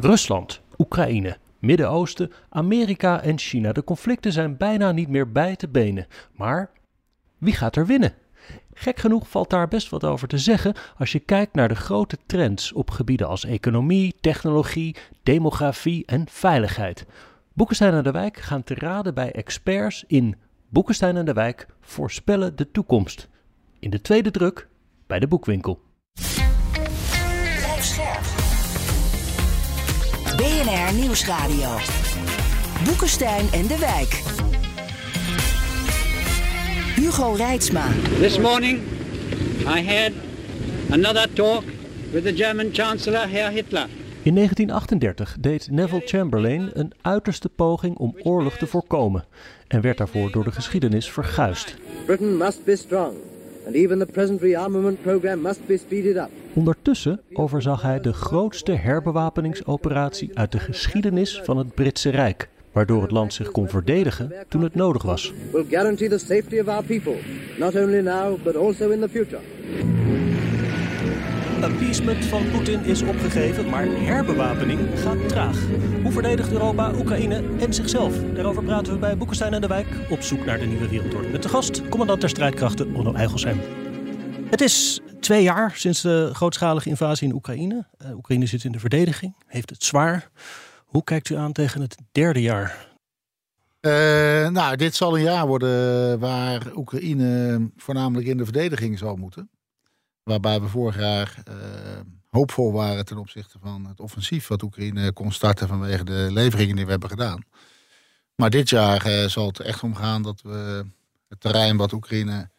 Rusland, Oekraïne, Midden-Oosten, Amerika en China. De conflicten zijn bijna niet meer bij te benen. Maar wie gaat er winnen? Gek genoeg valt daar best wat over te zeggen als je kijkt naar de grote trends op gebieden als economie, technologie, demografie en veiligheid. Boekenstein en de Wijk gaan te raden bij experts in Boekenstein en de Wijk voorspellen de toekomst. In de tweede druk bij de boekwinkel. BNR Nieuwsradio. Boekenstein en de Wijk. Hugo Reitsma. This morning I had another talk with the German Chancellor, Herr Hitler. In 1938 deed Neville Chamberlain een uiterste poging om oorlog te voorkomen en werd daarvoor door de geschiedenis verguisd. Britain must be strong and even the present rearmament program must be speeded up. Ondertussen overzag hij de grootste herbewapeningsoperatie uit de geschiedenis van het Britse Rijk, waardoor het land zich kon verdedigen toen het nodig was. Will guarantee the safety of our people, not only now but also in the future. Appeasement van Poetin is opgegeven, maar herbewapening gaat traag. Hoe verdedigt Europa Oekraïne en zichzelf? Daarover praten we bij Boekenstein en de Wijk op zoek naar de nieuwe wereldorde. Met de gast, commandant der strijdkrachten Onno Eigelsheim. Het is twee jaar sinds de grootschalige invasie in Oekraïne. Uh, Oekraïne zit in de verdediging, heeft het zwaar. Hoe kijkt u aan tegen het derde jaar? Uh, nou, dit zal een jaar worden waar Oekraïne voornamelijk in de verdediging zal moeten. Waarbij we vorig jaar uh, hoopvol waren ten opzichte van het offensief wat Oekraïne kon starten vanwege de leveringen die we hebben gedaan. Maar dit jaar uh, zal het echt omgaan dat we het terrein wat Oekraïne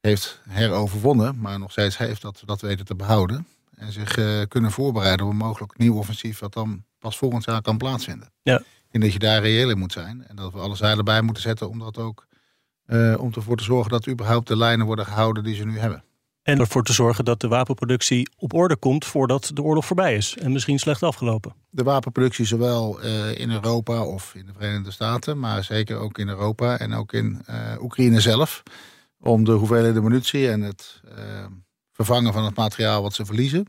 heeft heroverwonnen, maar nog steeds heeft, dat we dat weten te behouden. En zich uh, kunnen voorbereiden op een mogelijk nieuw offensief wat dan pas volgend jaar kan plaatsvinden. Ja. En dat je daar reëel in moet zijn. En dat we alle zeilen bij moeten zetten om dat ook om ervoor te zorgen dat überhaupt de lijnen worden gehouden die ze nu hebben. En ervoor te zorgen dat de wapenproductie op orde komt voordat de oorlog voorbij is. En misschien slecht afgelopen. De wapenproductie zowel uh, in Europa of in de Verenigde Staten, maar zeker ook in Europa en ook in uh, Oekraïne zelf. Om de hoeveelheden munitie en het uh, vervangen van het materiaal wat ze verliezen.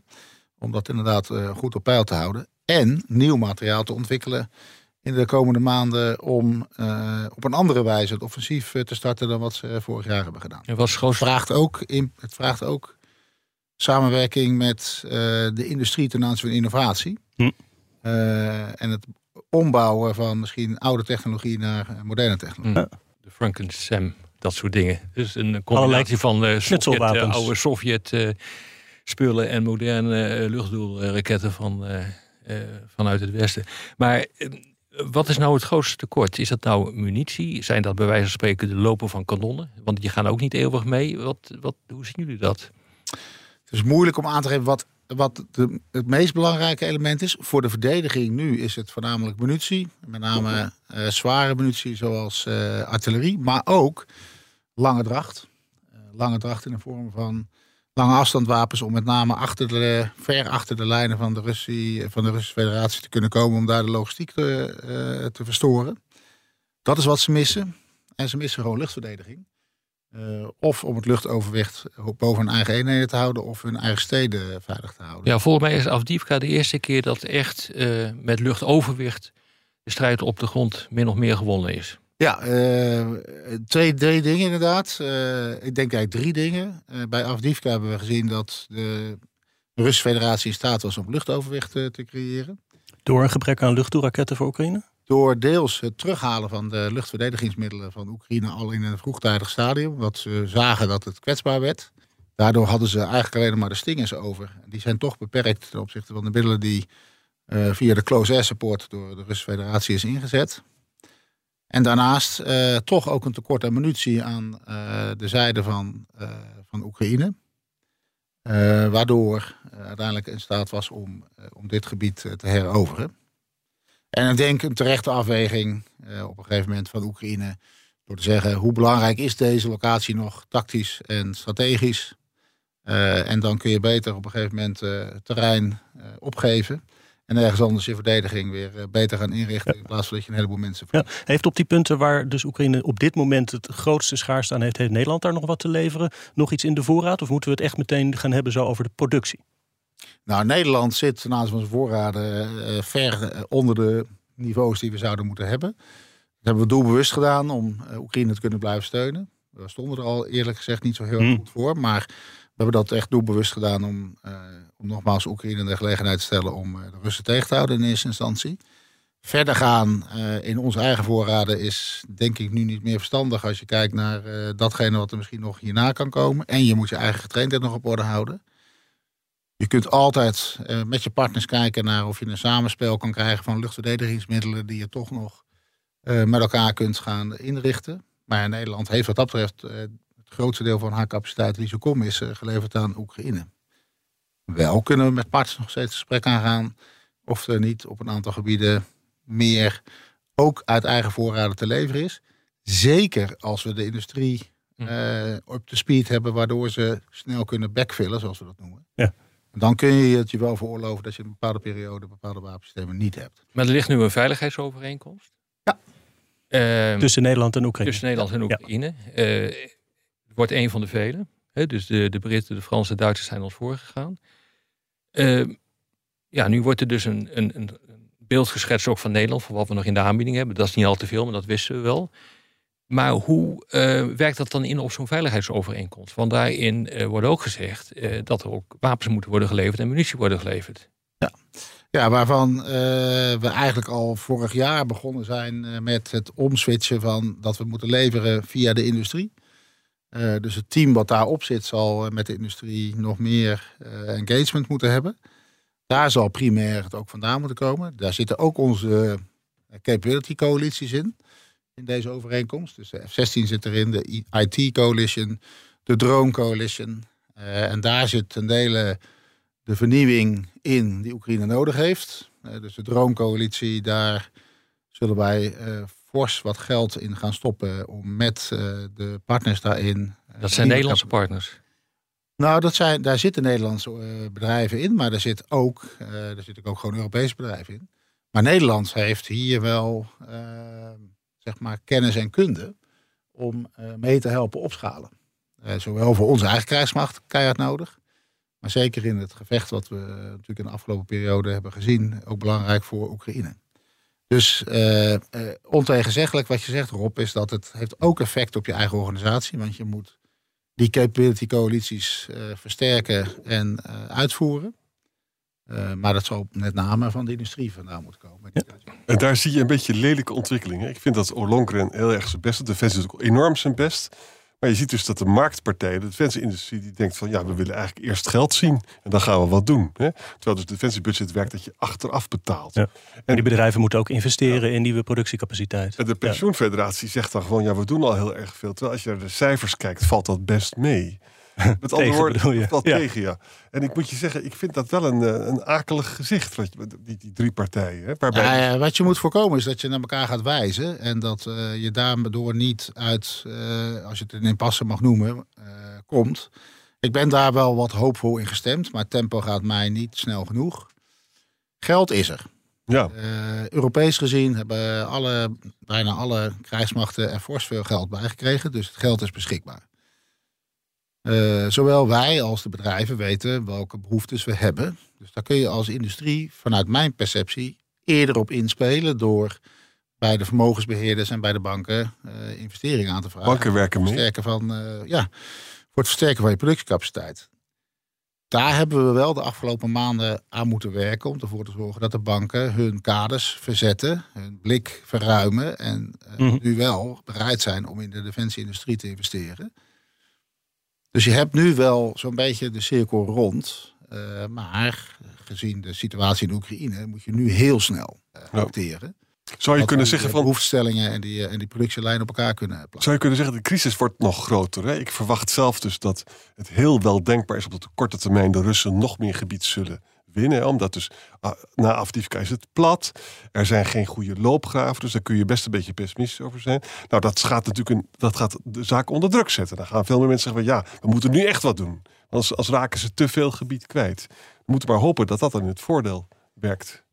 Om dat inderdaad goed op peil te houden. En nieuw materiaal te ontwikkelen in de komende maanden om uh, op een andere wijze het offensief te starten dan wat ze vorig jaar hebben gedaan. Het, was het, vraagt, ook in, het vraagt ook samenwerking met uh, de industrie ten aanzien van innovatie. Hm. Uh, en het ombouwen van misschien oude technologie naar moderne technologie. Hm. De Frankensem, dat soort dingen. Dus een combinatie van uh, Sovjet, oude Sovjet spullen en moderne luchtdoelraketten van, vanuit het westen. Maar wat is nou het grootste tekort? Is dat nou munitie? Zijn dat bij wijze van spreken de lopen van kanonnen? Want die gaan ook niet eeuwig mee. Wat, wat, hoe zien jullie dat? Het is moeilijk om aan te geven wat, wat de, het meest belangrijke element is. Voor de verdediging nu is het voornamelijk munitie. Met name uh, zware munitie zoals uh, artillerie. Maar ook lange dracht. Uh, lange dracht in de vorm van lange afstandwapens om met name achter de, ver achter de lijnen van de, Russie, van de Russische federatie te kunnen komen om daar de logistiek te, uh, te verstoren. Dat is wat ze missen. En ze missen gewoon luchtverdediging. Uh, of om het luchtoverwicht boven hun eigen eenheden te houden of hun eigen steden veilig te houden. Ja, volgens mij is Afdivka de eerste keer dat echt uh, met luchtoverwicht de strijd op de grond min of meer gewonnen is. Ja, uh, twee, drie dingen inderdaad. Uh, ik denk eigenlijk drie dingen. Uh, bij Afdivka hebben we gezien dat de Russische federatie in staat was om luchtoverwicht te creëren. Door een gebrek aan luchtdoelraketten voor Oekraïne? Door deels het terughalen van de luchtverdedigingsmiddelen van Oekraïne al in een vroegtijdig stadium. Want ze zagen dat het kwetsbaar werd. Daardoor hadden ze eigenlijk alleen maar de stingers over. Die zijn toch beperkt ten opzichte van de middelen die via de close air support door de Russische federatie is ingezet. En daarnaast uh, toch ook een tekort aan munitie aan uh, de zijde van, uh, van Oekraïne. waardoor uiteindelijk in staat was om, om dit gebied te heroveren. En ik denk een terechte afweging op een gegeven moment van Oekraïne. Door te zeggen hoe belangrijk is deze locatie nog tactisch en strategisch. en dan kun je beter op een gegeven moment terrein opgeven. En ergens anders je verdediging weer beter gaan inrichten. Ja. In plaats van dat je een heleboel mensen ja. Heeft op die punten waar dus Oekraïne op dit moment het grootste schaarste aan heeft, heeft Nederland daar nog wat te leveren? Nog iets in de voorraad? Of moeten we het echt meteen gaan hebben zo over de productie? Nou, Nederland zit naast onze voorraden ver onder de niveaus die we zouden moeten hebben. Dat hebben we doelbewust gedaan om Oekraïne te kunnen blijven steunen. We stonden er al eerlijk gezegd niet zo heel hmm. goed voor. Maar we hebben dat echt doelbewust gedaan om, om nogmaals Oekraïne de gelegenheid te stellen om de Russen tegen te houden in eerste instantie. Verder gaan uh, in onze eigen voorraden is denk ik nu niet meer verstandig als je kijkt naar datgene wat er misschien nog hierna kan komen. En je moet je eigen getraindheid nog op orde houden. Je kunt altijd met je partners kijken naar of je een samenspel kan krijgen van luchtverdedigingsmiddelen die je toch nog met elkaar kunt gaan inrichten. Maar Nederland heeft wat dat betreft grootste deel van haar capaciteit kom is geleverd aan Oekraïne. Wel kunnen we met partners nog steeds gesprek aangaan of er niet op een aantal gebieden meer ook uit eigen voorraden te leveren is. Zeker als we de industrie hm. eh, op de speed hebben, waardoor ze snel kunnen backfillen, zoals we dat noemen. Ja. Dan kun je het je wel veroorloven dat je een bepaalde periode bepaalde wapensystemen niet hebt. Maar er ligt nu een veiligheidsovereenkomst. Ja. Uh, tussen Nederland en Oekraïne. Tussen Nederland en Oekraïne. Ja. Uh, wordt een van de vele. dus de, de Britten, de Fransen, de Duitsers zijn ons voorgegaan. Uh, ja, nu wordt er dus een, een, een beeld geschetst ook van Nederland, van wat we nog in de aanbieding hebben. Dat is niet al te veel, maar dat wisten we wel. Maar hoe uh, werkt dat dan in op zo'n veiligheidsovereenkomst? Want daarin uh, wordt ook gezegd uh, dat er ook wapens moeten worden geleverd en munitie worden geleverd. Ja, ja waarvan we eigenlijk al vorig jaar begonnen zijn met het omswitchen van dat we moeten leveren via de industrie. Dus het team wat daarop zit zal met de industrie nog meer engagement moeten hebben. Daar zal primair het ook vandaan moeten komen. Daar zitten ook onze eh, capability coalities in. In deze overeenkomst. Dus de F-16 zit erin, de IT coalition, de drone coalition. En daar zit ten dele de vernieuwing in die Oekraïne nodig heeft. Dus de drone coalitie, daar zullen wij fors wat geld in gaan stoppen om met de partners daarin. Dat zijn Nederlandse partners. Nou, dat zijn, daar zitten Nederlandse uh, bedrijven in, maar daar zit ook, daar zitten ook gewoon Europese bedrijven in. Maar Nederland heeft hier wel, zeg maar, kennis en kunde om mee te helpen opschalen. zowel voor onze eigen krijgsmacht keihard nodig, maar zeker in het gevecht wat we natuurlijk in de afgelopen periode hebben gezien, ook belangrijk voor Oekraïne. Dus ontegenzeggelijk wat je zegt, Rob, is dat het heeft ook effect op je eigen organisatie, want je moet die capability coalities uh, versterken en uh, uitvoeren. Uh, maar dat zal met name van de industrie vandaan moeten komen. Ja. En daar zie je een beetje lelijke ontwikkelingen. Ik vind dat Ollongren heel erg zijn best doet. Defensie doet ook enorm zijn best. Maar je ziet dus dat de marktpartij, de defensieindustrie, die denkt van ja, we willen eigenlijk eerst geld zien en dan gaan we wat doen. Hè? Terwijl dus het defensiebudget werkt dat je achteraf betaalt. Ja. En die bedrijven moeten ook investeren in nieuwe productiecapaciteit. En de pensioenfederatie zegt dan gewoon ja, we doen al heel erg veel. Terwijl als je naar de cijfers kijkt, valt dat best mee. Met andere woorden, wat ja. tegen ja. En ik moet je zeggen, ik vind dat wel een, eh, een akelig gezicht, die, die drie partijen. Hè, waarbij... Ja, wat je moet voorkomen is dat je naar elkaar gaat wijzen. En dat uh, je daardoor niet uit, uh, als je het een impasse mag noemen, komt. Ik ben daar wel wat hoopvol in gestemd, maar tempo gaat mij niet snel genoeg. Geld is er. Ja. Europees gezien hebben alle, bijna alle krijgsmachten er fors veel geld bij gekregen. Dus het geld is beschikbaar. Uh, zowel wij als de bedrijven weten welke behoeftes we hebben. Dus daar kun je als industrie, vanuit mijn perceptie, eerder op inspelen door bij de vermogensbeheerders en bij de banken uh, investeringen aan te vragen. Banken werken mee. Van, uh, ja, voor het versterken van je productiecapaciteit. Daar hebben we wel de afgelopen maanden aan moeten werken om ervoor te zorgen dat de banken hun kaders verzetten, hun blik verruimen en mm nu wel bereid zijn om in de defensieindustrie te investeren. Dus je hebt nu wel zo'n beetje de cirkel rond. Uh, maar gezien de situatie in Oekraïne moet je nu heel snel uh, acteren. Zou je kunnen zeggen van. Behoeftestellingen en die, en die productielijn op elkaar kunnen plaatsen. Zou je kunnen zeggen, de crisis wordt nog groter. Hè? Ik verwacht zelf dus dat het heel wel denkbaar is op de korte termijn de Russen nog meer gebied zullen winnen. Omdat dus ah, na Afdivka is het plat. Er zijn geen goede loopgraven. Dus daar kun je best een beetje pessimistisch over zijn. Nou, dat gaat natuurlijk een, dat gaat de zaak onder druk zetten. Dan gaan veel meer mensen zeggen: ja, we moeten nu echt wat doen. Als, als raken ze te veel gebied kwijt. We moeten maar hopen dat dat dan in het voordeel werkt.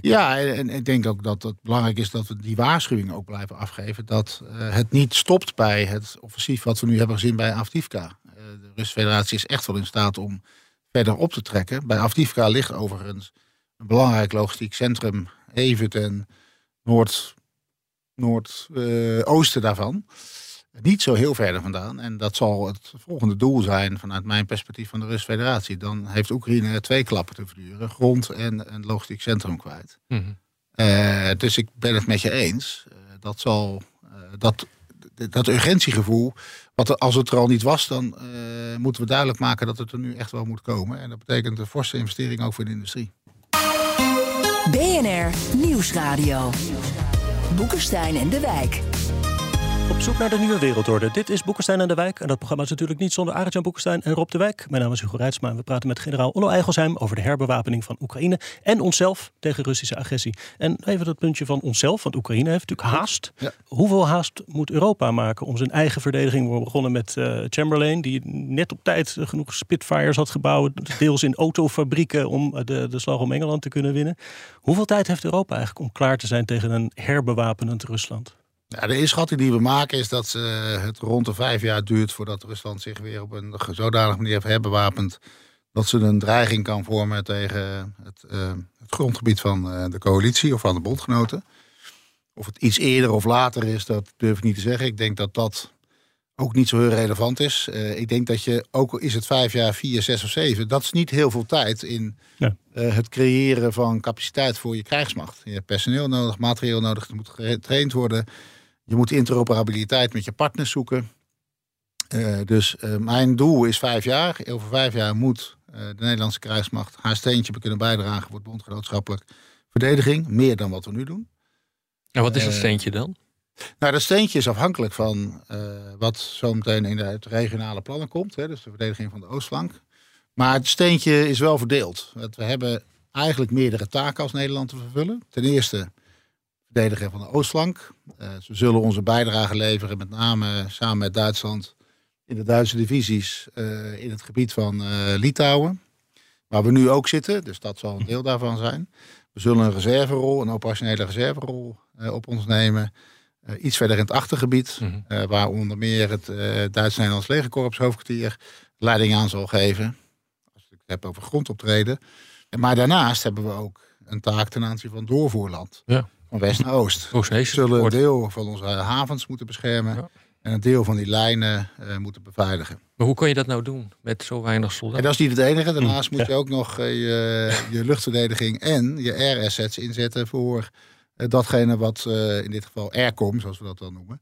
Ja, en ik denk ook dat het belangrijk is dat we die waarschuwing ook blijven afgeven. Dat uh, het niet stopt bij het offensief wat we nu hebben gezien bij Afdivka. Uh, de Russische Federatie is echt wel in staat om verder op te trekken. Bij Afdivka ligt overigens een belangrijk logistiek centrum, even ten noord, noordoosten daarvan. Niet zo heel verder vandaan. En dat zal het volgende doel zijn vanuit mijn perspectief van de Russische Federatie. Dan heeft Oekraïne twee klappen te verduren. Grond en een logistiek centrum kwijt. Mhm. Eh, dus ik ben het met je eens. Uh, dat zal dat, dat urgentiegevoel, wat als het er al niet was, dan moeten we duidelijk maken dat het er nu echt wel moet komen. En dat betekent een forse investering ook voor de industrie. BNR Nieuwsradio. Boekenstein en de Wijk. Op zoek naar de nieuwe wereldorde. Dit is Boekenstein en de Wijk. En dat programma is natuurlijk niet zonder Arjan Boekenstein en Rob de Wijk. Mijn naam is Hugo Reitsma en we praten met generaal Onno Eigelsheim... over de herbewapening van Oekraïne en onszelf tegen Russische agressie. En even dat puntje van onszelf, want Oekraïne heeft natuurlijk haast. Hoeveel haast moet Europa maken om zijn eigen verdediging... We begonnen met uh, Chamberlain, die net op tijd genoeg Spitfires had gebouwd... deels in autofabrieken om de, de slag om Engeland te kunnen winnen. Hoeveel tijd heeft Europa eigenlijk om klaar te zijn tegen een herbewapenend Rusland? Ja, de inschatting die we maken is dat uh, het rond de vijf jaar duurt voordat Rusland zich weer op een zodanige manier heeft herbewapend. Dat ze een dreiging kan vormen tegen het, uh, het grondgebied van uh, de coalitie of van de bondgenoten. Of het iets eerder of later is, dat durf ik niet te zeggen. Ik denk dat dat ook niet zo heel relevant is. ik denk dat je, ook al is het vijf jaar, vier, zes of zeven, dat is niet heel veel tijd in ja. het creëren van capaciteit voor je krijgsmacht. Je hebt personeel nodig, materieel nodig, het moet getraind worden. Je moet interoperabiliteit met je partners zoeken. Uh, dus uh, mijn doel is vijf jaar. Over vijf jaar moet uh, de Nederlandse krijgsmacht haar steentje kunnen bijdragen voor het bondgenootschappelijk verdediging. Meer dan wat we nu doen. En wat is een steentje dan? Nou, dat steentje is afhankelijk van wat zometeen in de regionale plannen komt. Hè, dus de verdediging van de oostflank. Maar het steentje is wel verdeeld. We hebben eigenlijk meerdere taken als Nederland te vervullen. Ten eerste verdediger van de oostflank. Uh, ze zullen onze bijdrage leveren, met name samen met Duitsland, in de Duitse divisies uh, in het gebied van uh, Litouwen. Waar we nu ook zitten, dus dat zal een deel daarvan zijn. We zullen een reserverol, een operationele reserverol op ons nemen. iets verder in het achtergebied, mm -hmm. waar onder meer het Duits-Nederlands legerkorps hoofdkwartier leiding aan zal geven. Als ik het heb over grondoptreden. Maar daarnaast hebben we ook een taak ten aanzien van doorvoerland. Ja van west naar oost. We zullen een deel van onze havens moeten beschermen. En een deel van die lijnen uh, moeten beveiligen. Maar hoe kan je dat nou doen met zo weinig soldaten? En dat is niet het enige. Daarnaast moet je ook nog uh, je, je, luchtverdediging en je air assets inzetten voor uh, datgene wat in dit geval Aircom, zoals we dat dan noemen,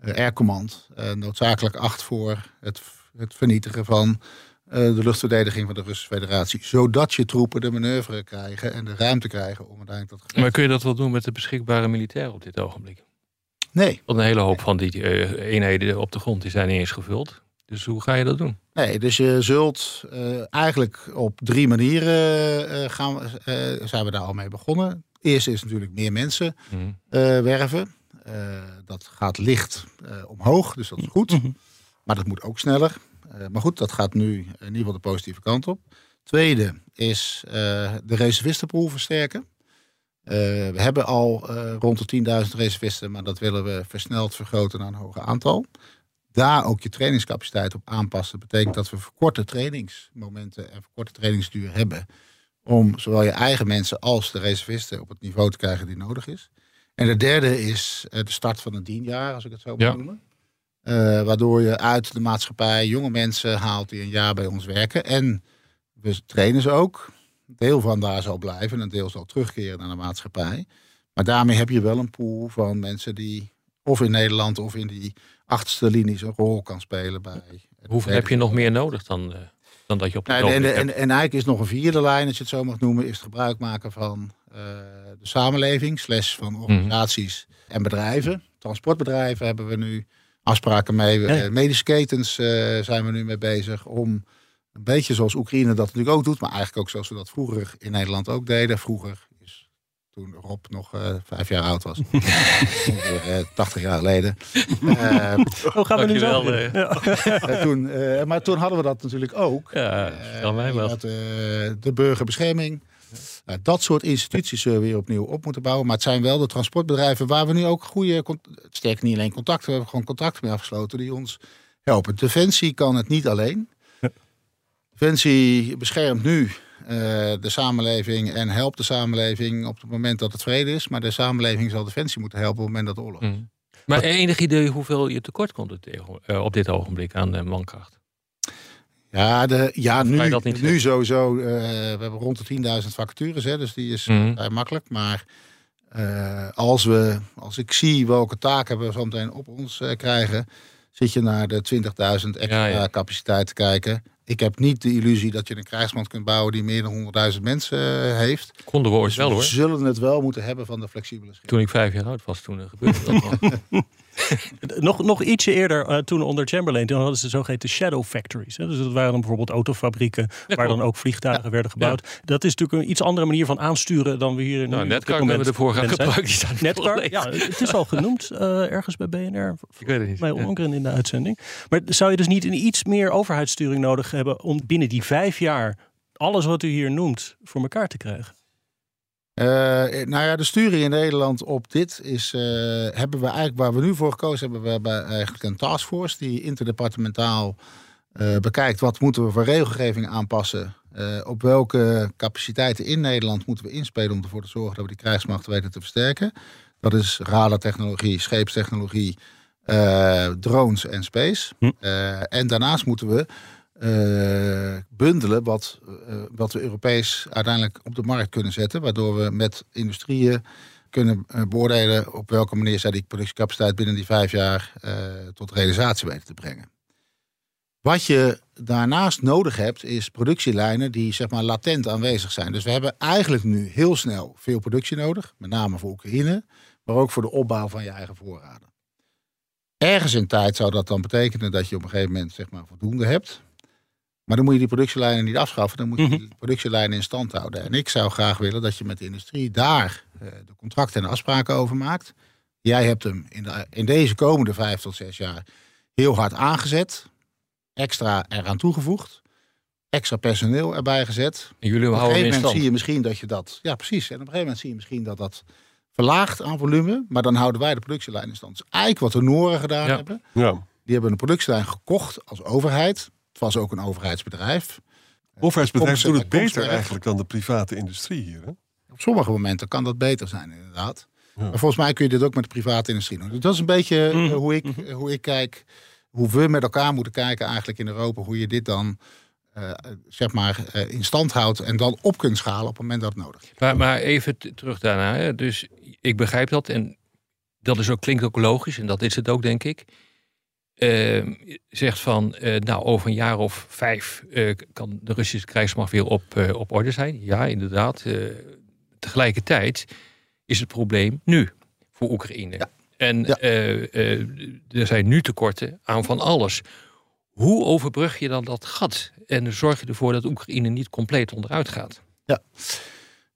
Air Command, noodzakelijk acht voor het, het vernietigen van eh, de luchtverdediging van de Russische Federatie. Zodat je troepen de manoeuvre krijgen en de ruimte krijgen om uiteindelijk dat Maar kun je dat wel doen met de beschikbare militairen op dit ogenblik? Nee. Want een hele hoop van die uh, eenheden op de grond die zijn niet eens gevuld. Dus hoe ga je dat doen? Nee, dus je zult uh, eigenlijk op drie manieren gaan, zijn we daar al mee begonnen. Eerst is natuurlijk meer mensen mm. werven. dat gaat licht omhoog, dus dat is goed. Mm -hmm. Maar dat moet ook sneller. Eh, maar goed, dat gaat nu in ieder geval de positieve kant op. Tweede is uh, de reservistenpool versterken. Uh, we hebben al rond de 10.000 reservisten, maar dat willen we versneld vergroten naar een hoger aantal. Daar ook je trainingscapaciteit op aanpassen. Betekent dat we verkorte trainingsmomenten en verkorte trainingsduur hebben. Om zowel je eigen mensen als de reservisten op het niveau te krijgen die nodig is. En de derde is de start van een dienjaar, als ik het zo moet noemen. Uh, waardoor je uit de maatschappij jonge mensen haalt die een jaar bij ons werken. En we trainen ze ook. Een deel van daar zal blijven, een deel zal terugkeren naar de maatschappij. Maar daarmee heb je wel een pool van mensen die of in Nederland of in die achterste linies een rol kan spelen bij. Hoeveel heb je nog meer nodig dan, uh, dan dat je op de nou, en, en, en, eigenlijk is nog een vierde lijn, als je het zo mag noemen, is het gebruik maken van uh, de samenleving, slash van mhm. organisaties en bedrijven. Transportbedrijven hebben we nu afspraken mee. Eh, medische ketens uh, zijn we nu mee bezig om een beetje zoals Oekraïne dat natuurlijk ook doet, maar eigenlijk ook zoals we dat vroeger in Nederland ook deden. Vroeger is toen Rob nog uh, vijf jaar oud was, ongeveer 80 jaar geleden. Uh, Hoe gaan we nu wel? Ja. toen, maar toen hadden we dat natuurlijk ook. Ja, mij wel. de burgerbescherming. Nou, dat soort instituties zullen we weer opnieuw op moeten bouwen. Maar het zijn wel de transportbedrijven waar we nu ook goede, sterk niet alleen contacten, we hebben gewoon contracten mee afgesloten die ons helpen. Defensie kan het niet alleen. Defensie beschermt nu de samenleving en helpt de samenleving op het moment dat het vrede is. Maar de samenleving zal Defensie moeten helpen op het moment dat oorlog is. Mm. Maar enig idee hoeveel je tekort komt op dit ogenblik aan mankracht? Ja, de, ja nu, nu sowieso. Uh, we hebben rond de 10.000 vacatures, hè, dus die is mm. vrij makkelijk. Maar uh, als, we, als ik zie welke taken we zo meteen op ons uh, krijgen, zit je naar de 20.000 extra ja, ja. capaciteit te kijken. Ik heb niet de illusie dat je een krijgsmacht kunt bouwen die meer dan 100.000 mensen heeft. Konden we ooit dus wel hoor. We zullen het wel moeten hebben van de flexibele schip. Toen ik vijf jaar oud was, toen gebeurde dat nog, nog ietsje eerder, uh, toen onder Chamberlain, toen hadden ze zogeheten shadow factories. Hè? Dus dat waren dan bijvoorbeeld autofabrieken waar dan ook vliegtuigen werden gebouwd. Dat is natuurlijk een iets andere manier van aansturen dan we hier in nou, Netcar hebben we ervoor gaan gebruiken. Netcar, ja, het is al genoemd uh, ergens bij BNR. Ik weet het niet. Bij Onkeren in de uitzending. Maar zou je dus niet een iets meer overheidssturing nodig hebben om binnen die vijf jaar alles wat u hier noemt voor elkaar te krijgen? Uh, nou ja, de sturing in Nederland op dit is, uh, hebben we eigenlijk, waar we nu voor gekozen hebben, we hebben eigenlijk een taskforce die interdepartementaal uh, bekijkt wat moeten we voor regelgeving aanpassen. op welke capaciteiten in Nederland moeten we inspelen om ervoor te zorgen dat we die krijgsmacht weten te versterken. Dat is radartechnologie, scheepstechnologie, drones en space. Hm. en daarnaast moeten we uh, bundelen wat, uh, wat we Europees uiteindelijk op de markt kunnen zetten. Waardoor we met industrieën kunnen uh, beoordelen op welke manier zij die productiecapaciteit binnen die vijf jaar tot realisatie weten te brengen. Wat je daarnaast nodig hebt, is productielijnen die zeg maar latent aanwezig zijn. Dus we hebben eigenlijk nu heel snel veel productie nodig, met name voor Oekraïne, maar ook voor de opbouw van je eigen voorraden. Ergens in tijd zou dat dan betekenen dat je op een gegeven moment zeg maar voldoende hebt. Maar dan moet je die productielijnen niet afschaffen. Dan moet je mhm. die productielijnen in stand houden. En ik zou graag willen dat je met de industrie daar uh, de contracten en afspraken over maakt. Jij hebt hem in, de, in deze komende vijf tot zes jaar heel hard aangezet. Extra eraan toegevoegd. Extra personeel erbij gezet. En jullie houden Op een gegeven moment zie je misschien dat je dat... Ja, precies. En op een gegeven moment zie je misschien dat dat verlaagt aan volume. Maar dan houden wij de productielijn in stand. Dus eigenlijk wat de Noren gedaan hebben. Ja. Die hebben een productielijn gekocht als overheid was ook een overheidsbedrijf. Overheidsbedrijven doen het beter eigenlijk dan de private industrie hier. Hè? Op sommige momenten kan dat beter zijn, inderdaad. Maar volgens mij kun je dit ook met de private industrie doen. Dus dat is een beetje eh, mhm. hoe, ik, mhm. hoe ik kijk, hoe we met elkaar moeten kijken eigenlijk in Europa. Hoe je dit dan uh, zeg maar uh, in stand houdt en dan op kunt schalen op het moment dat het nodig is. Maar, maar even terug daarna. Hè. Dus ik begrijp dat en dat is ook, klinkt ook logisch en dat is het ook denk ik. Ehm, zegt van, uh, nou, over een jaar of vijf uh, kan de Russische krijgsmacht weer op, uh, op orde zijn. Ja, inderdaad. tegelijkertijd is het probleem nu voor Oekraïne. Ja. En ja. er zijn nu tekorten aan van alles. Hoe overbrug je dan dat gat? En zorg je ervoor dat Oekraïne niet compleet onderuit gaat? Ja.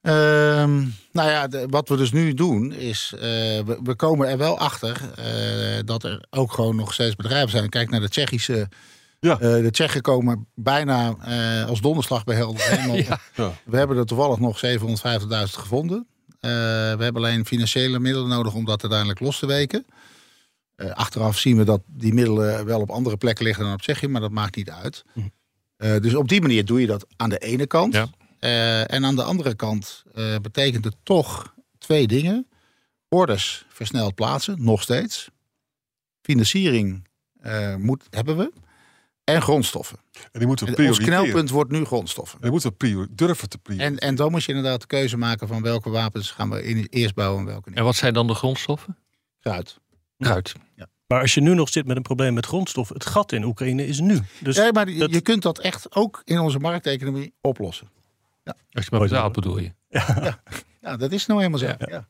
Ehm, nou ja, wat we dus nu doen is, uh, we, we, komen er wel achter uh, dat er ook gewoon nog steeds bedrijven zijn. Kijk naar de Tsjechische. Ja. Uh, de Tsjechen komen bijna als donderslag bij helder ja. We hebben er toevallig nog 750.000 gevonden. we hebben alleen financiële middelen nodig om dat uiteindelijk los te weken. achteraf zien we dat die middelen wel op andere plekken liggen dan op Tsjechië, maar dat maakt niet uit. Hm. dus op die manier doe je dat aan de ene kant. Ja. Uh, en aan de andere kant uh, betekent het toch twee dingen. Orders versneld plaatsen, nog steeds. Financiering uh, moet, hebben we. En grondstoffen. En die moeten we Ons knelpunt wordt nu grondstoffen. En die moeten we durven te prioriteren. En, en dan moet je inderdaad de keuze maken van welke wapens gaan we eerst bouwen en welke niet. En wat zijn dan de grondstoffen? Kruid. Kruid. Ja. Maar als je nu nog zit met een probleem met grondstoffen, het gat in Oekraïne is nu. Dus ja, maar je kunt dat echt ook in onze markteconomie oplossen. Ja. Als je maar betaalt bedoel je. Ja. ja. dat is nou helemaal zo. Ja.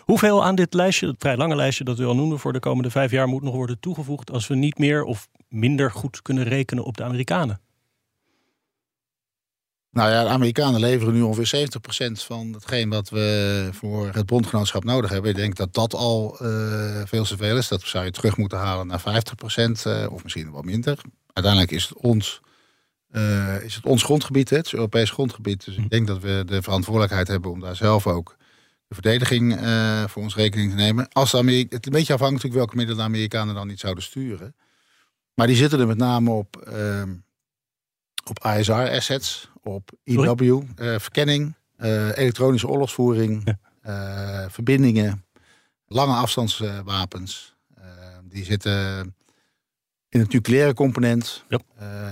Hoeveel aan dit lijstje, het vrij lange lijstje dat u al noemde voor de komende vijf jaar, moet nog worden toegevoegd als we niet meer of minder goed kunnen rekenen op de Amerikanen? Nou ja, de Amerikanen leveren nu ongeveer 70% van hetgeen wat we voor het bondgenootschap nodig hebben. Ik denk dat dat al uh, veel te veel is. Dat zou je terug moeten halen naar 50% uh, eh, of misschien wat minder. Uiteindelijk is het ons uh, is het ons grondgebied, het, Europees grondgebied. Dus ik denk dat we de verantwoordelijkheid hebben om daar zelf ook de verdediging uh, voor ons rekening te nemen. Als de Amerika het een beetje afhankelijk welke middelen de Amerikanen dan niet zouden sturen. Maar die zitten er met name op uh, op ISR-assets, op EW-verkenning, elektronische oorlogsvoering, verbindingen, lange afstandswapens. die zitten in het nucleaire component,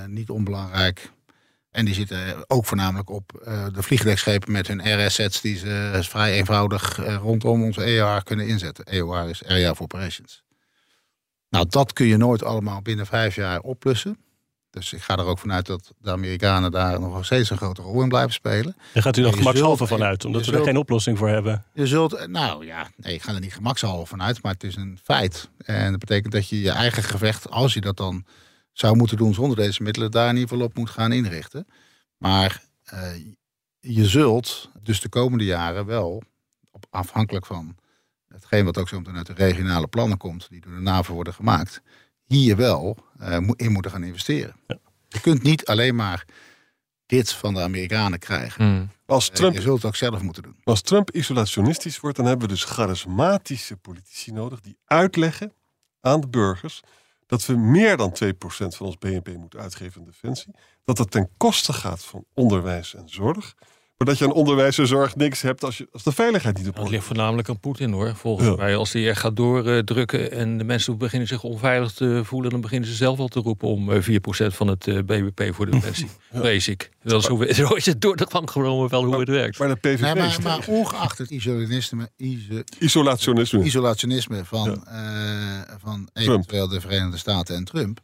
niet onbelangrijk. En die zitten ook voornamelijk op uh, de vliegdekschepen met hun RS-sets die ze vrij eenvoudig uh, rondom onze EOR kunnen inzetten. EOR is Area of Operations. Nou, dat kun je nooit allemaal binnen vijf jaar oplossen. Dus ik ga er ook vanuit dat de Amerikanen daar nog steeds een grote rol in blijven spelen. Daar gaat u nog gemakshalve vanuit, omdat we er geen oplossing voor hebben. Je zult, nou ja, nee, ik ga er niet gemakshalve vanuit, maar het is een feit. En dat betekent dat je je eigen gevecht, als je dat dan zou moeten doen zonder deze middelen, daar in ieder geval op moet gaan inrichten. Maar uh, je zult dus de komende jaren wel, op, afhankelijk van hetgeen wat ook zo meteen uit de regionale plannen komt, die door de NAVO worden gemaakt, hier wel uh, in moeten gaan investeren. Ja. Je kunt niet alleen maar dit van de Amerikanen krijgen. Hmm. Als uh, Trump, je zult het ook zelf moeten doen. Als Trump isolationistisch wordt, dan hebben we dus charismatische politici nodig die uitleggen aan de burgers dat we meer dan 2% van ons BNP moeten uitgeven aan defensie. Dat dat ten koste gaat van onderwijs en zorg. Maar dat je aan onderwijs en zorg niks hebt als, je, als de veiligheid niet op orde Dat ligt voornamelijk aan Poetin hoor. Volgens mij als hij echt gaat doordrukken en de mensen beginnen zich onveilig te voelen, dan beginnen ze zelf al te roepen om 4% eh, van het eh, BBP voor de defensie. ja. Ik. Dat is hoe, zo is het door de gang genomen wel hoe het werkt. Maar de PVV nee, maar, maar, ongeacht het isolationisme, isolationisme. isolationisme van, ja. uh, van eventueel de Verenigde Staten en Trump,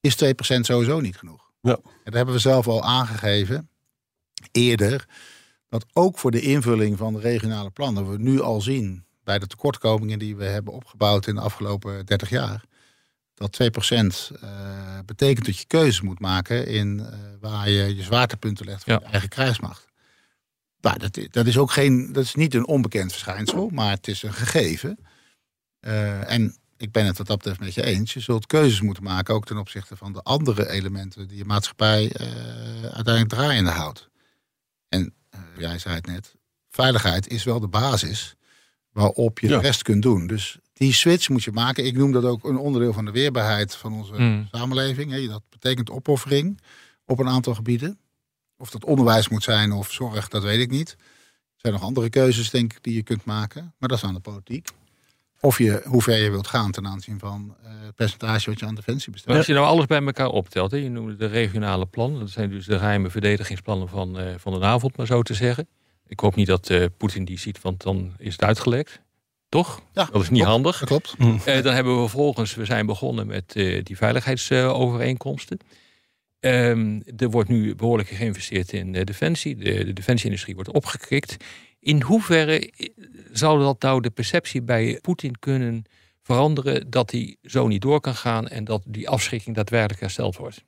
is 2% sowieso niet genoeg. Ja. En dat hebben we zelf al aangegeven eerder. Dat ook voor de invulling van de regionale plannen we nu al zien bij de tekortkomingen die we hebben opgebouwd in de afgelopen 30 jaar. Dat 2% uh, betekent dat je keuzes moet maken in uh, waar je je zwaartepunten legt voor ja. je eigen krijgsmacht. Nou, dat, dat, is ook geen, dat is niet een onbekend verschijnsel, maar het is een gegeven. Uh, en ik ben het wat dat betreft met je eens. Je zult keuzes moeten maken, ook ten opzichte van de andere elementen die je maatschappij uiteindelijk draaiende houdt. En uh, jij zei het net, veiligheid is wel de basis waarop je ja. de rest kunt doen. Dus die switch moet je maken. Ik noem dat ook een onderdeel van de weerbaarheid van onze mm. samenleving. Dat betekent opoffering op een aantal gebieden. Of dat onderwijs moet zijn of zorg, dat weet ik niet. Er zijn nog andere keuzes, denk ik, die je kunt maken. Maar dat is aan de politiek. Of je, hoe ver je wilt gaan ten aanzien van uh, het percentage wat je aan defensie besteedt. Als je nou alles bij elkaar optelt, hè, je noemde de regionale plannen. Dat zijn dus de geheime verdedigingsplannen van, uh, van de NAVO, maar zo te zeggen. Ik hoop niet dat uh, Poetin die ziet, want dan is het uitgelekt. Toch? Ja, dat is niet klopt, handig. Dat klopt. Mm. dan hebben we vervolgens, we zijn begonnen met die veiligheidsovereenkomsten. Um, er wordt nu behoorlijk geïnvesteerd in defensie. De, de defensieindustrie wordt opgekrikt. In hoeverre zou dat nou de perceptie bij Poetin kunnen veranderen dat hij zo niet door kan gaan en dat die afschrikking daadwerkelijk hersteld wordt?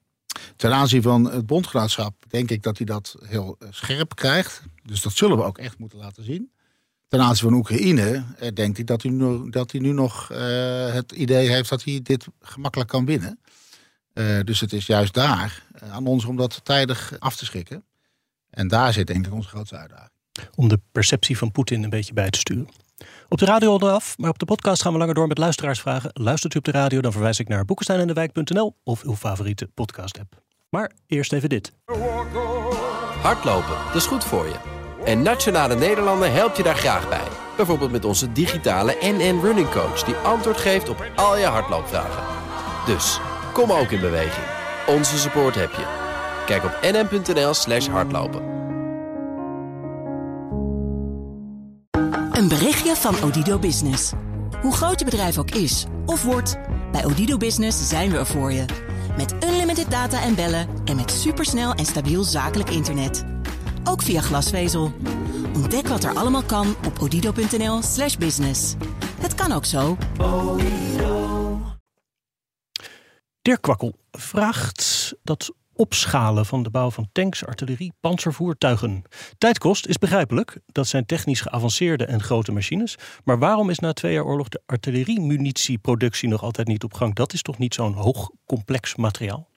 Ten aanzien van het bondgenootschap denk ik dat hij dat heel scherp krijgt. Dus dat zullen we ook echt moeten laten zien. Ten aanzien van Oekraïne denkt hij dat hij nu, dat hij nu nog het idee heeft dat hij dit gemakkelijk kan winnen. Uh, dus het is juist daar uh, aan ons om dat tijdig af te schrikken. En daar zit denk ik onze grootste uitdaging om de perceptie van Poetin een beetje bij te sturen. Op de radio eraf, maar op de podcast gaan we langer door met luisteraarsvragen. Luistert u op de radio, dan verwijs ik naar boekensteinendewijk.nl of uw favoriete podcast-app. Maar eerst even dit. Hardlopen, dat is goed voor je. En Nationale Nederlanden helpt je daar graag bij. Bijvoorbeeld met onze digitale NN Running Coach... die antwoord geeft op al je hardloopvragen. Dus, kom ook in beweging. Onze support heb je. Kijk op nn.nl slash hardlopen. Een berichtje van Odido Business. Hoe groot je bedrijf ook is of wordt, bij Odido Business zijn we er voor je. Met unlimited data en bellen en met supersnel en stabiel zakelijk internet. Ook via glasvezel. Ontdek wat er allemaal kan op odido.nl/slash business. Het kan ook zo. Dirk Kwakkel vraagt dat opschalen van de bouw van tanks, artillerie, panzervoertuigen. Tijdkost is begrijpelijk. Dat zijn technisch geavanceerde en grote machines. Maar waarom is na twee jaar oorlog de artilleriemunitieproductie nog altijd niet op gang? Dat is toch niet zo'n hoog complex materiaal?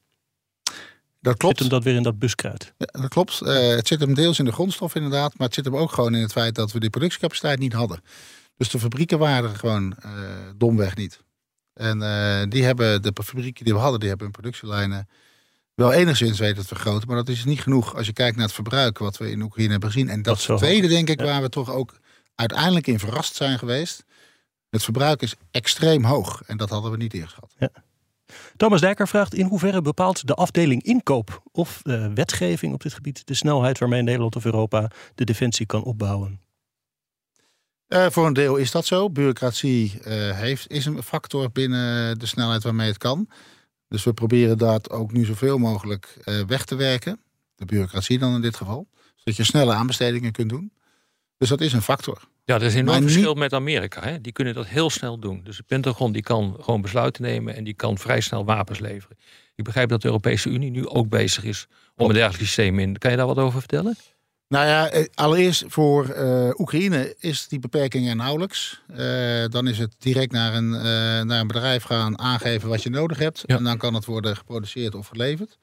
Dat klopt. Zit hem dat weer in dat buskruid? Ja, dat klopt. Uh, het zit hem deels in de grondstof inderdaad. Maar het zit hem ook gewoon in het feit dat we die productiecapaciteit niet hadden. Dus de fabrieken waren gewoon uh, domweg niet. En uh, die hebben de fabrieken die we hadden, die hebben hun productielijnen wel enigszins weten te vergroten. Maar dat is niet genoeg als je kijkt naar het verbruik wat we in Oekraïne hebben gezien. En dat, is het tweede, denk ik, waar we toch ook uiteindelijk in verrast zijn geweest. Het verbruik is extreem hoog. En dat hadden we niet eerst gehad. Ja. Thomas Dijker vraagt in hoeverre bepaalt de afdeling inkoop of uh, wetgeving op dit gebied de snelheid waarmee Nederland of Europa de defensie kan opbouwen? Uh, voor een deel is dat zo. Bureaucratie uh, heeft, is een factor binnen de snelheid waarmee het kan. Dus we proberen dat ook nu zoveel mogelijk weg te werken. De bureaucratie dan in dit geval. Zodat je snelle aanbestedingen kunt doen. Dus dat is een factor. Ja, er is een enorm verschil met Amerika. Hè? Die kunnen dat heel snel doen. Dus de Pentagon die kan gewoon besluiten nemen en die kan vrij snel wapens leveren. Ik begrijp dat de Europese Unie nu ook bezig is om een dergelijk systeem in. Kan je daar wat over vertellen? Nou ja, eh, allereerst voor uh, Oekraïne is die beperking er nauwelijks. Uh, dan is het direct naar een, uh, naar een bedrijf gaan aangeven wat je nodig hebt. En dan kan het worden geproduceerd of geleverd.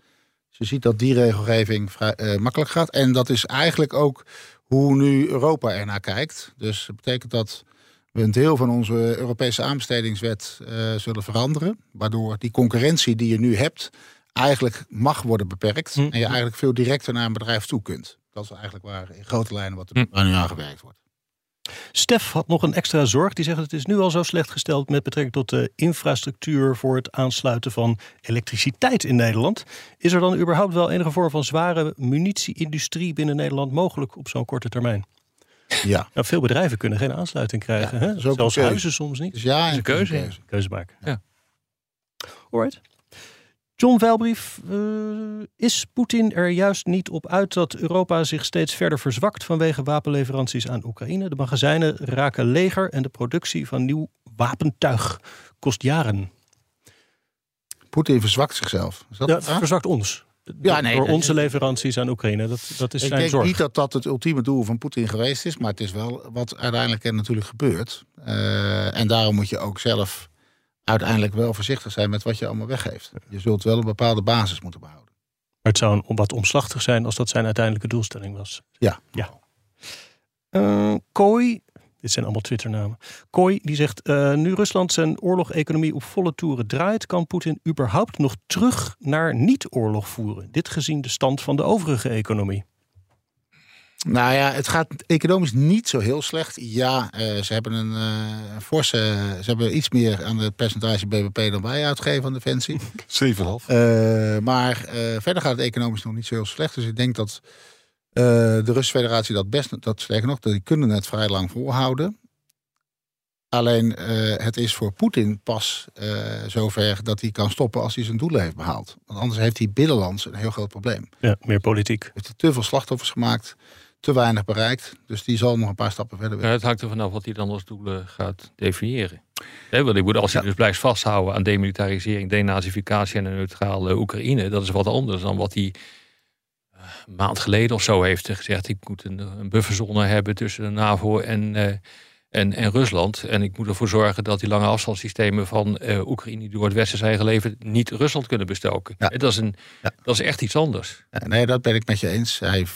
Dus je ziet dat die regelgeving vrij makkelijk gaat. En dat is eigenlijk ook hoe nu Europa ernaar kijkt. Dus dat betekent dat we een deel van onze Europese aanbestedingswet zullen veranderen. Waardoor die concurrentie die je nu hebt eigenlijk mag worden beperkt. Hm. En je eigenlijk veel directer naar een bedrijf toe kunt. Dat is eigenlijk waar in grote lijnen wat er hm. nu aan gewerkt wordt. Stef had nog een extra zorg. Die zegt het is nu al zo slecht gesteld met betrekking tot de infrastructuur voor het aansluiten van elektriciteit in Nederland. Is er dan überhaupt wel enige vorm van zware munitie-industrie binnen Nederland mogelijk op zo'n korte termijn? Ja. Nou, veel bedrijven kunnen geen aansluiting krijgen. hè? Zelfs huizen soms niet. Dus ja, een keuze. keuze. Keuze maken. Ja. Alright. John Veilbrief, uh, is Poetin er juist niet op uit dat Europa zich steeds verder verzwakt vanwege wapenleveranties aan Oekraïne? De magazijnen raken leger en de productie van nieuw wapentuig kost jaren. Poetin verzwakt zichzelf. Is dat ja, verzwakt ons. Ja, nee, door onze leveranties aan Oekraïne. Dat, dat is ik zijn denk zorg. niet dat dat het ultieme doel van Poetin geweest is, maar het is wel wat uiteindelijk er natuurlijk gebeurt. Uh, en daarom moet je ook zelf uiteindelijk wel voorzichtig zijn met wat je allemaal weggeeft. Je zult wel een bepaalde basis moeten behouden. Maar het zou wat omslachtig zijn als dat zijn uiteindelijke doelstelling was. Ja. ja. Uh, Kooi, dit zijn allemaal Twitternamen. Kooi die zegt: uh, Nu Rusland zijn oorlog-economie op volle toeren draait, kan Poetin überhaupt nog terug naar niet-oorlog voeren. Dit gezien de stand van de overige economie. Nou ja, het gaat economisch niet zo heel slecht. Ja, uh, ze hebben een uh, forse. Ze hebben iets meer aan het percentage BBP dan wij uitgeven aan defensie. 7,5. Uh, maar verder gaat het economisch nog niet zo heel slecht. Dus ik denk dat de Russische Federatie dat best. Dat sterker nog, die kunnen het vrij lang volhouden. Alleen het is voor Poetin pas zover dat hij kan stoppen als hij zijn doelen heeft behaald. Want anders heeft hij binnenlands een heel groot probleem. Ja, meer politiek. Heeft hij te veel slachtoffers gemaakt te weinig bereikt. Dus die zal nog een paar stappen verder Ja, het hangt er vanaf wat hij dan als doelen gaat definiëren. He, want ik moet, als hij dus blijft vasthouden aan demilitarisering, denazificatie en een neutrale Oekraïne, dat is wat anders dan wat hij een maand geleden of zo heeft gezegd. Ik moet een, een bufferzone hebben tussen de NAVO en, uh, en, en Rusland. En ik moet ervoor zorgen dat die lange afstandssystemen van uh, Oekraïne die door het Westen zijn geleverd, niet Rusland kunnen bestoken. Ja. Dat, is een, dat is echt iets anders. nee, dat ben ik met je eens. Hij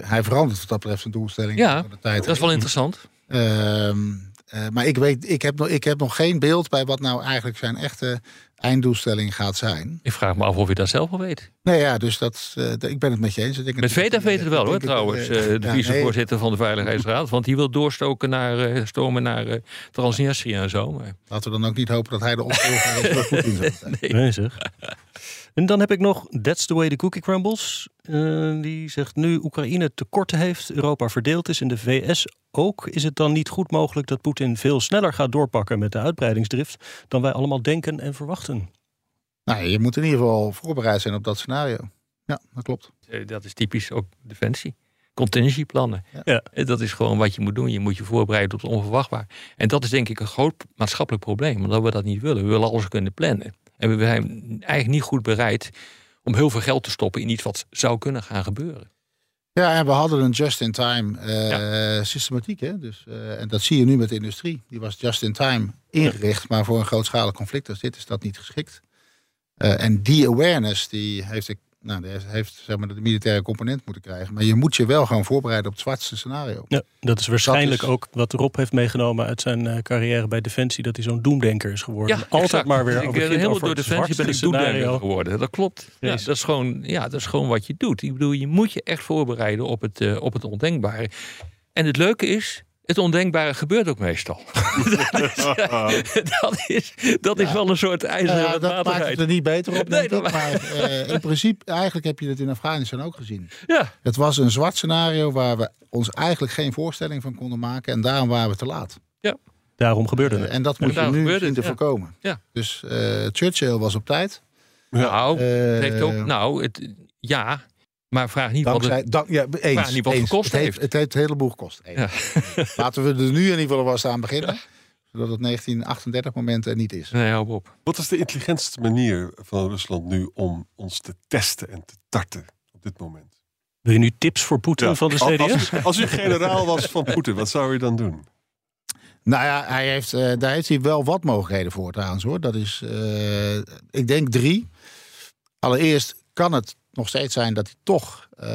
hij verandert wat dat betreft zijn doelstelling. Ja, de tijd. dat is wel interessant. Uh, uh, maar ik weet, ik heb, nog, ik heb nog geen beeld bij wat nou eigenlijk zijn echte einddoelstelling gaat zijn. Ik vraag me af of je dat zelf al weet. Nee, ja, dus dat, uh, ik ben het met je eens. Ik met VETA weet het wel hoor, trouwens. de ja, vicevoorzitter nee. van de Veiligheidsraad. Want die wil doorstoken naar, stomen naar Transnistria en zo. Maar... Laten we dan ook niet hopen dat hij de opvolger goed in Nee. nee zeg. En dan heb ik nog That's the way the cookie crumbles. Uh, die zegt nu Oekraïne tekorten heeft, Europa verdeeld is in de VS ook. Is het dan niet goed mogelijk dat Poetin veel sneller gaat doorpakken met de uitbreidingsdrift dan wij allemaal denken en verwachten? Nou, je moet in ieder geval voorbereid zijn op dat scenario. Ja, dat klopt. Eh, dat is typisch ook defensie. Contingencyplannen. Ja. ja. Dat is gewoon wat je moet doen. Je moet je voorbereiden op het onverwachtbaar. En dat is denk ik een groot maatschappelijk probleem. Omdat we dat niet willen. We willen alles kunnen plannen. En we zijn eigenlijk niet goed bereid om heel veel geld te stoppen in iets wat zou kunnen gaan gebeuren. Ja, en we hadden een just-in-time uh, systematiek. Hè? Dus, uh, en dat zie je nu met de industrie. Die was just-in-time ingericht, maar voor een grootschalig conflict als dit is dat niet geschikt. Uh, en die awareness die heeft de nou, die heeft zeg maar, de militaire component moeten krijgen. Maar je moet je wel gaan voorbereiden op het zwartste scenario. Ja, dat is waarschijnlijk ook wat Rob heeft meegenomen uit zijn uh, carrière bij Defensie. Dat hij zo'n doemdenker is geworden. Ja, Altijd maar weer over Ik helemaal door Defensie ben ik doemdenker geworden. Dat klopt. Ja, dat, is gewoon, ja, dat is gewoon wat je doet. Ik bedoel, je moet je echt voorbereiden op het, uh, op het ondenkbare. En het leuke is, het ondenkbare gebeurt ook meestal. dat is, dat is, wel een soort ijzeren uh, Dat maakt het er niet beter op, nee, Maar uh, in principe, eigenlijk heb je het in Afghanistan ook gezien. Ja. Het was een zwart scenario waar we ons eigenlijk geen voorstelling van konden maken. En daarom waren we te laat. Ja. Daarom gebeurde het. Uh, en dat moet je nu zien te voorkomen. Ja. Dus Churchill was op tijd. Nou, het heeft ook, nou het, ja, maar vraag niet wat het, dank, ja, eens, vraag niet wat het gekost het heeft. Het heeft een heleboel gekost. Ja. Laten we er nu in ieder geval vast aan beginnen. Zodat het 1938 moment er niet is. Nee, hou op. Wat is de intelligentste manier van Rusland nu om ons te testen en te tarten op dit moment? Wil je nu tips voor Poetin van de CDS? Als, als, u generaal was van Poetin, wat zou u dan doen? Nou ja, hij heeft, uh, daar heeft hij wel wat mogelijkheden voor trouwens hoor. Dat is, uh, ik denk drie. Allereerst kan het nog steeds zijn dat hij toch uh,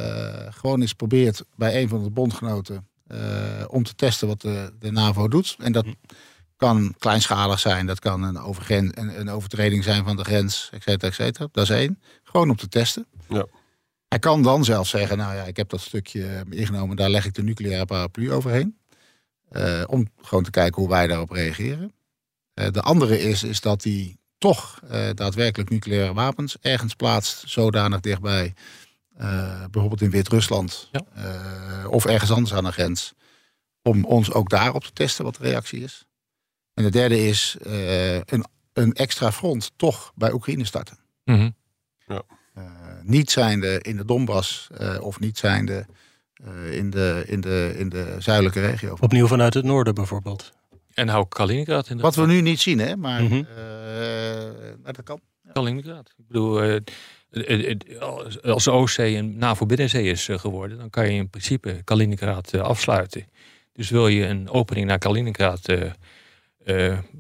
gewoon eens probeert bij een van de bondgenoten uh, om te testen wat de, de NAVO doet. En dat kan kleinschalig zijn, dat kan een, overgren, een, een overtreding zijn van de grens, et cetera, et cetera. Dat is één. Gewoon om te testen. Ja. Hij kan dan zelf zeggen, nou ja, ik heb dat stukje ingenomen, daar leg ik de nucleaire paraplu overheen. Uh, om gewoon te kijken hoe wij daarop reageren. de andere is, is dat hij toch uh, daadwerkelijk nucleaire wapens ergens plaatst, zodanig dichtbij, uh, bijvoorbeeld in Wit-Rusland ja. uh, of ergens anders aan de grens, om ons ook daarop te testen wat de reactie is. En de derde is een, een, extra front toch bij Oekraïne starten. Mm -hmm. ja. niet zijnde in de Donbass of niet zijnde in, de, in, de, in de zuidelijke regio. Opnieuw vanuit het noorden bijvoorbeeld. En hou Kaliningrad in de Wat we nu niet zien, hè? Maar, mm -hmm. uh, dat kan. Ja. Kaliningrad. Ik bedoel, uh, als de Oostzee een NAVO-binnenzee is geworden, dan kan je in principe Kaliningrad afsluiten. Dus wil je een opening naar Kaliningrad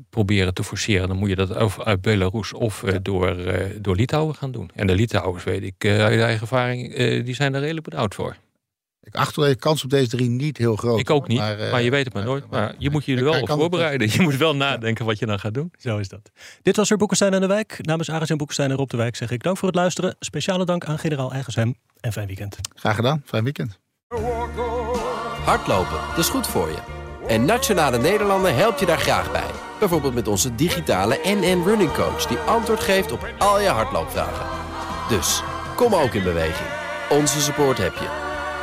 proberen te forceren, dan moet je dat of uit Belarus of door, door Litouwen gaan doen. En de Litouwers, weet ik uit eigen ervaring, die zijn er redelijk benauwd voor. Ik acht de kans op deze drie niet heel groot. Ik ook niet, maar, uh, maar je weet het maar nooit. Maar je moet je er wel op voorbereiden. Je moet wel nadenken wat je dan gaat doen. Zo is dat. Dit was er Boekenstein en de Wijk. Namens Aris en Boekenstein en Rob de Wijk zeg ik dank voor het luisteren. Speciale dank aan generaal Eigenshem en fijn weekend. Graag gedaan, fijn weekend. Hardlopen, dat is goed voor je. En Nationale Nederlanden helpt je daar graag bij. Bijvoorbeeld met onze digitale NN Running Coach... die antwoord geeft op al je hardloopvragen. Dus, kom ook in beweging. Onze support heb je.